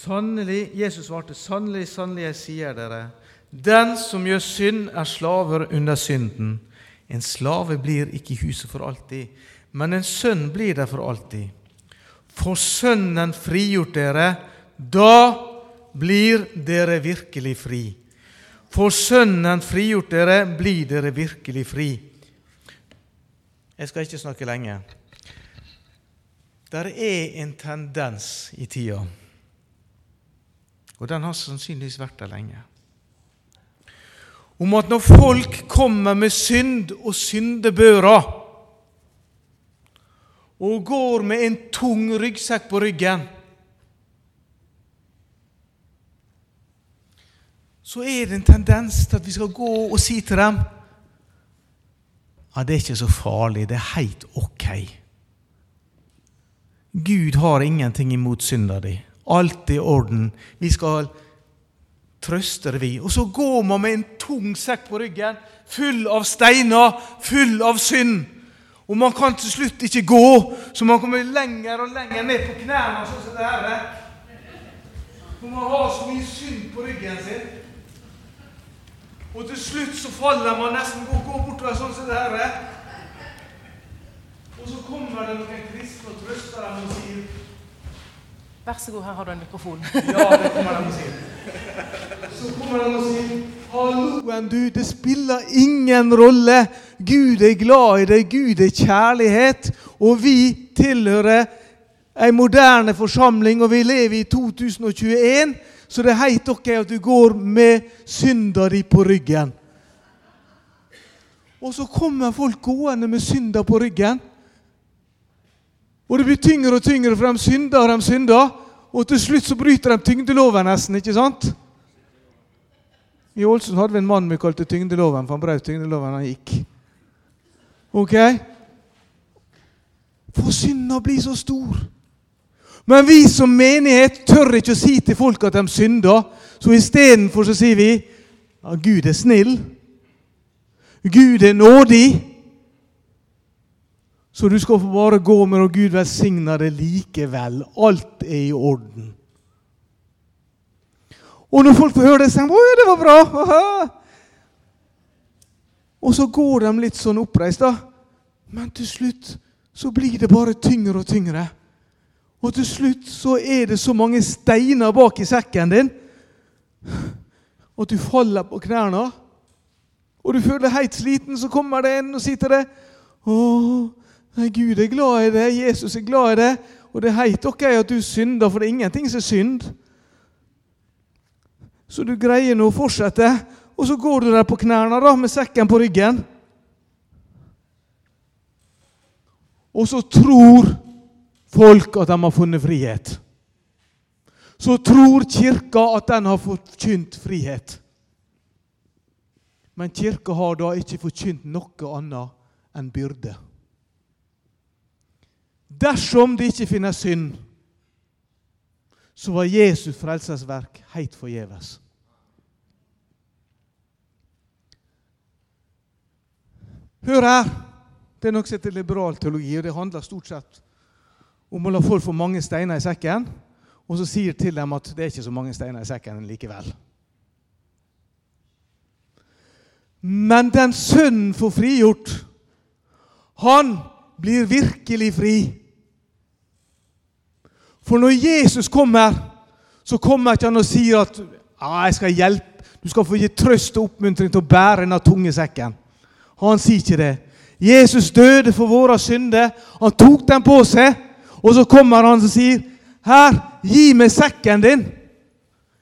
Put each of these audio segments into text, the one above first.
Sannelig, Jesus svarte, sannelig, sannelig, jeg sier dere, den som gjør synd, er slaver under synden. En slave blir ikke i huset for alltid, men en sønn blir der for alltid. For Sønnen frigjort dere, da blir dere virkelig fri. For Sønnen frigjort dere, blir dere virkelig fri. Jeg skal ikke snakke lenge. Der er en tendens i tida, og den har sannsynligvis vært der lenge, om at når folk kommer med synd og syndebøra og går med en tung ryggsekk på ryggen, så er det en tendens til at vi skal gå og si til dem ja, det er ikke så farlig, det er helt ok. Gud har ingenting imot synda di. Alt i orden. Vi skal trøste det, vi. Og så går man med en tung sekk på ryggen, full av steiner, full av synd. Og man kan til slutt ikke gå, så man kommer lenger og lenger ned på knærne. sånn som det her. For man har så mye synd på ryggen sin. Og til slutt så faller man nesten og går bortover sånn som det her. Og så kommer det noen kristne og trøster dem og sier Vær så god, her har du en mikrofon. Ja, det kommer de og sier. Så kommer de og sier Halloen, du, det spiller ingen rolle. Gud er glad i deg, Gud er kjærlighet. Og vi tilhører ei moderne forsamling, og vi lever i 2021. Så det er helt ok at du går med synda di på ryggen. Og så kommer folk gående med synda på ryggen. Og det blir tyngre og tyngre, for de synder og de synder. Og til slutt så bryter de tyngdeloven nesten, ikke sant? I Ålesund hadde vi en mann vi kalte tyngdeloven, for han brøt tyngdeloven han gikk. Ok? For synda blir så stor. Men vi som menighet tør ikke å si til folk at de synder. Så istedenfor sier vi ja, Gud er snill. Gud er nådig. Så du skal få bare gå med, og Gud velsigner det likevel. Alt er i orden. Og når folk får høre det, sier de 'Å, det var bra'. Aha. Og så går de litt sånn oppreist, da. Men til slutt så blir det bare tyngre og tyngre. Og til slutt så er det så mange steiner bak i sekken din at du faller på knærne. Og du føler deg helt sliten, så kommer det en og sier til deg 'Å, Gud er glad i det, Jesus er glad i det, og det helt ok at du synder, for det er ingenting som er synd. Så du greier nå å fortsette, og så går du der på knærne da, med sekken på ryggen. Og så tror folk at de har funnet frihet. Så tror Kirka at den har forkynt frihet. Men Kirka har da ikke forkynt noe annet enn byrde. Dersom det ikke finnes synd, så var Jesus frelsesverk helt forgjeves. Hør her. Det er noe som heter liberal teologi, og det handler stort sett om å la folk få mange steiner i sekken, og så sier til dem at det er ikke så mange steiner i sekken likevel. Men den sønnen får frigjort, han blir virkelig fri. For når Jesus kommer, så kommer ikke han og sier at ah, 'jeg skal hjelpe', du skal få gi trøst og oppmuntring til å bære denne tunge sekken. Han sier ikke det. Jesus døde for våre synder. Han tok den på seg. Og så kommer han og sier, 'Her, gi meg sekken din.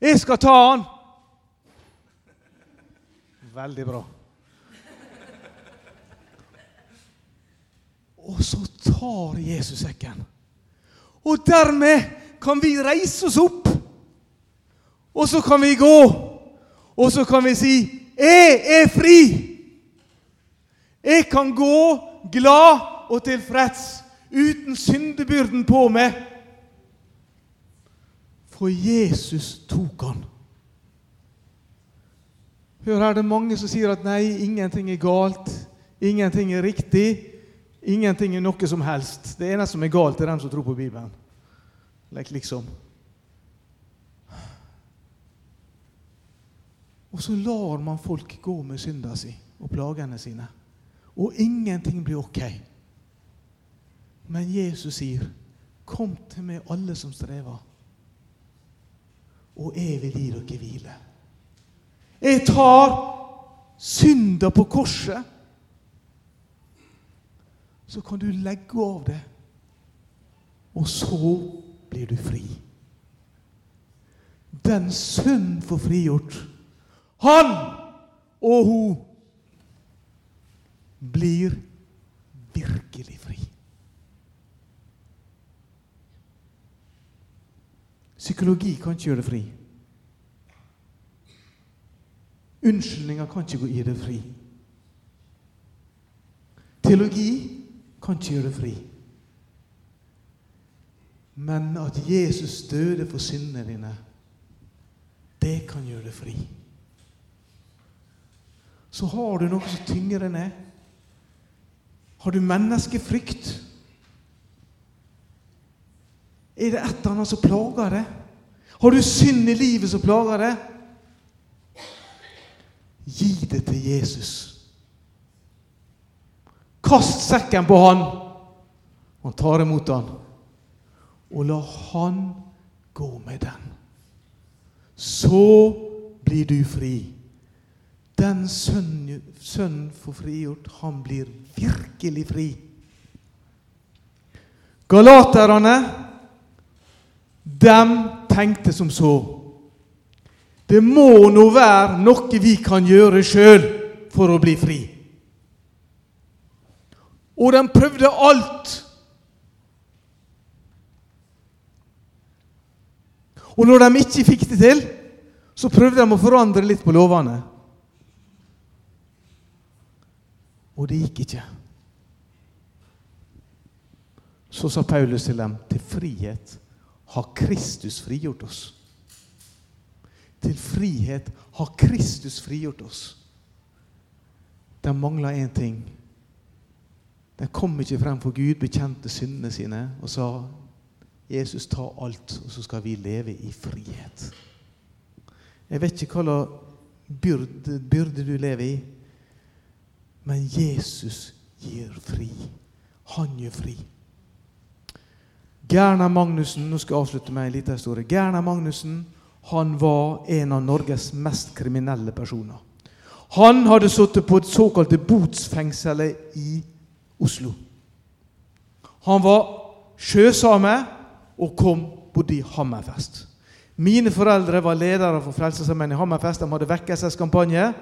Jeg skal ta han.' Veldig bra. Og så tar Jesus sekken. Og dermed kan vi reise oss opp. Og så kan vi gå. Og så kan vi si 'Jeg er fri'. Jeg kan gå glad og tilfreds uten syndebyrden på meg. For Jesus tok han. Hør her, det er mange som sier at nei, ingenting er galt. Ingenting er riktig. Ingenting er noe som helst. Det eneste som er galt, er dem som tror på Bibelen. Liksom. Og så lar man folk gå med synda si og plagene sine. Og ingenting blir ok. Men Jesus sier, 'Kom til meg, alle som strever, og jeg vil gi dere hvile.' Jeg tar synda på korset. Så kan du legge av det, og så blir du fri. Den sønn får frigjort. Han og hun blir virkelig fri. Psykologi kan ikke gjøre det fri. Unnskyldninger kan ikke gi det fri. Teologi kan ikke gjøre fri. Men at Jesus døde for syndene dine, det kan gjøre det fri. Så har du noe som tynger deg ned. Har du menneskefrykt? Er det et eller annet som plager deg? Har du synd i livet som plager deg? Gi det til Jesus. Kast sekken på han. Han tar imot han. Og la han gå med den. Så blir du fri. Den sønnen sønn får frigjort, han blir virkelig fri. Galaterne, dem tenkte som så. Det må nå være noe vi kan gjøre sjøl for å bli fri. Og de prøvde alt. Og når de ikke fikk det til, så prøvde de å forandre litt på lovene. Og det gikk ikke. Så sa Paulus til dem, til frihet har Kristus frigjort oss. Til frihet har Kristus frigjort oss. De mangla én ting. De kom ikke frem for Gud, bekjente syndene sine og sa Jesus, ta alt, og så skal vi leve i frihet. Jeg vet ikke hva byrde, byrde du lever i, men Jesus gir fri. Han gir fri. Gerna Magnussen nå skal jeg avslutte med en liten historie. Gerna Magnussen han var en av Norges mest kriminelle personer. Han hadde sittet på et såkalte botsfengsel i Oslo. Han var sjøsame og kom bodde i Hammerfest. Mine foreldre var ledere for Frelsesarmeen i Hammerfest. De hadde vekkelseskampanje.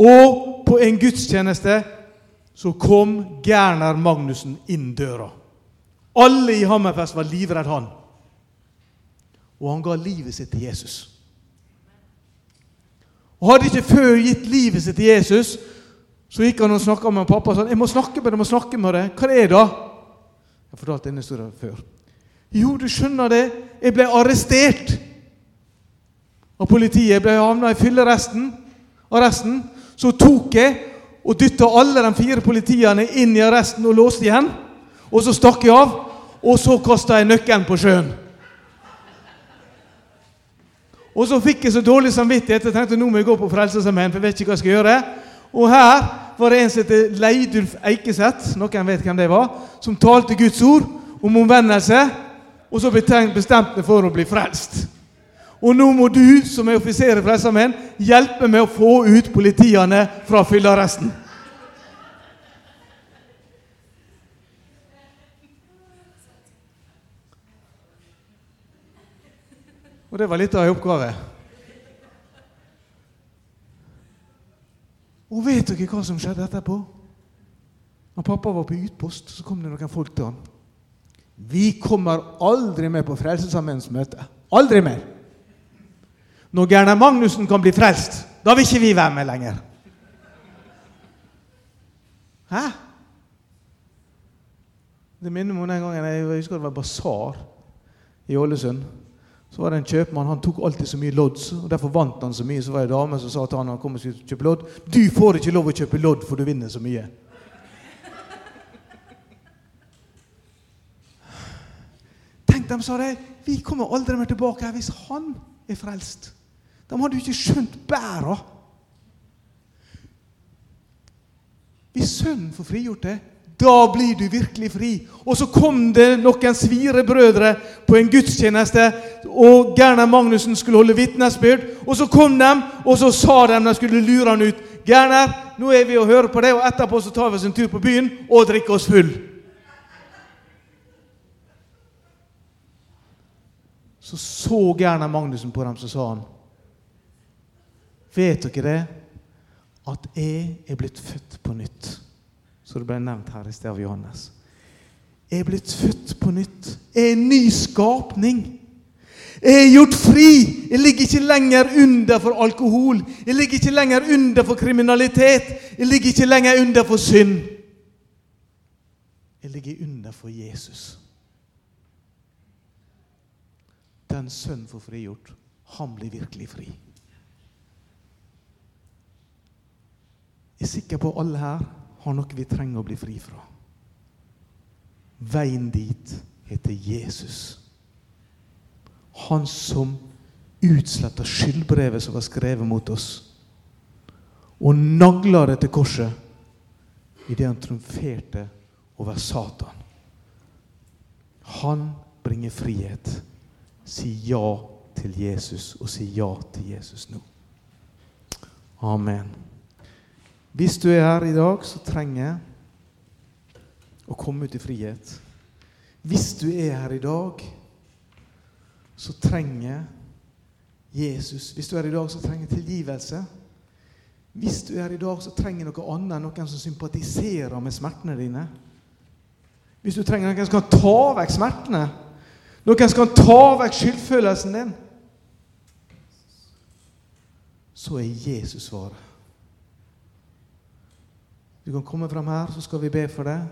Og på en gudstjeneste så kom Gerner Magnussen inn døra. Alle i Hammerfest var livredd han. Og han ga livet sitt til Jesus. Og Hadde ikke før gitt livet sitt til Jesus, så gikk han og snakka med pappa og sa jeg må snakke med deg, jeg må snakke med deg. Hva er det da? Jeg har fortalt denne historien før. Jo, du skjønner det. Jeg ble arrestert av politiet. Jeg ble havna i fyllearresten. Arresten. Så tok jeg og dytta alle de fire politiene inn i arresten og låste igjen. Og så stakk jeg av, og så kasta jeg nøkkelen på sjøen. Og så fikk jeg så dårlig samvittighet jeg tenkte nå må jeg gå på Frelsesarmeen, for jeg vet ikke hva jeg skal gjøre. Og her var det en som heter Leidulf Eikeseth, noen vet hvem det var, som talte Guds ord om omvendelse, og så bestemte for å bli frelst. Og nå må du, som er offiser i Frelsesarmeen, hjelpe med å få ut politiene fra fyllearresten. Og det var litt av ei oppgave. Og vet dere hva som skjedde etterpå? Når pappa var på utpost, så kom det noen folk til han. Vi kommer aldri mer på Frelsesarmeens møte. Aldri mer. Når Gerner Magnussen kan bli frelst, da vil ikke vi være med lenger. Hæ? Det minner meg om den gangen jeg husker det var basar i Ålesund. Så var det en kjøpmann, han tok alltid så mye lodd, og derfor vant han så mye. Så var det ei dame som sa til han han kom og skulle kjøpe lodd. 'Du får ikke lov å kjøpe lodd, for du vinner så mye'. Tenk, de sa det. Vi kommer aldri mer tilbake her hvis han er frelst. De hadde jo ikke skjønt bæra. Hvis Sønnen får frigjort det, da blir du virkelig fri. Og så kom det noen svirebrødre på en gudstjeneste, og Gerner Magnussen skulle holde vitnesbyrd. Og så kom de, og så sa de de skulle lure han ut. 'Gerner, nå er vi og hører på deg, og etterpå så tar vi oss en tur på byen og drikker oss full.' Så så Gerner Magnussen på dem, så sa han Vet dere det? At jeg er blitt født på nytt. Så det ble nevnt her i sted av Johannes. Jeg er blitt født på nytt. Jeg er en ny skapning. Jeg er gjort fri. Jeg ligger ikke lenger under for alkohol. Jeg ligger ikke lenger under for kriminalitet. Jeg ligger ikke lenger under for synd. Jeg ligger under for Jesus. Den sønn får frigjort, han blir virkelig fri. Jeg er sikker på alle her har noe vi trenger å bli fri fra. Veien dit heter Jesus. Han som utsletta skyldbrevet som var skrevet mot oss, og nagla det til korset idet han trumferte over Satan. Han bringer frihet. Si ja til Jesus, og si ja til Jesus nå. Amen. Hvis du er her i dag, så trenger jeg å komme ut i frihet. Hvis du er her i dag, så trenger Jesus Hvis du er her i dag, så trenger tilgivelse. Hvis du er her i dag, så trenger noe annet enn noen som sympatiserer med smertene dine. Hvis du trenger noen som kan ta vekk smertene, noen som kan ta vekk skyldfølelsen din, så er Jesus svaret. Du kan komme fram her, så skal vi be for deg.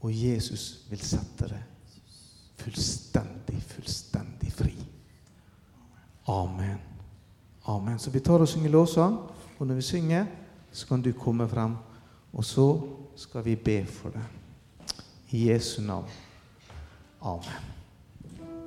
Og Jesus vil sette deg fullstendig, fullstendig fri. Amen. Amen. Så vi tar og synger lovsang, og når vi synger, så kan du komme frem. Og så skal vi be for deg. I Jesu navn. Amen.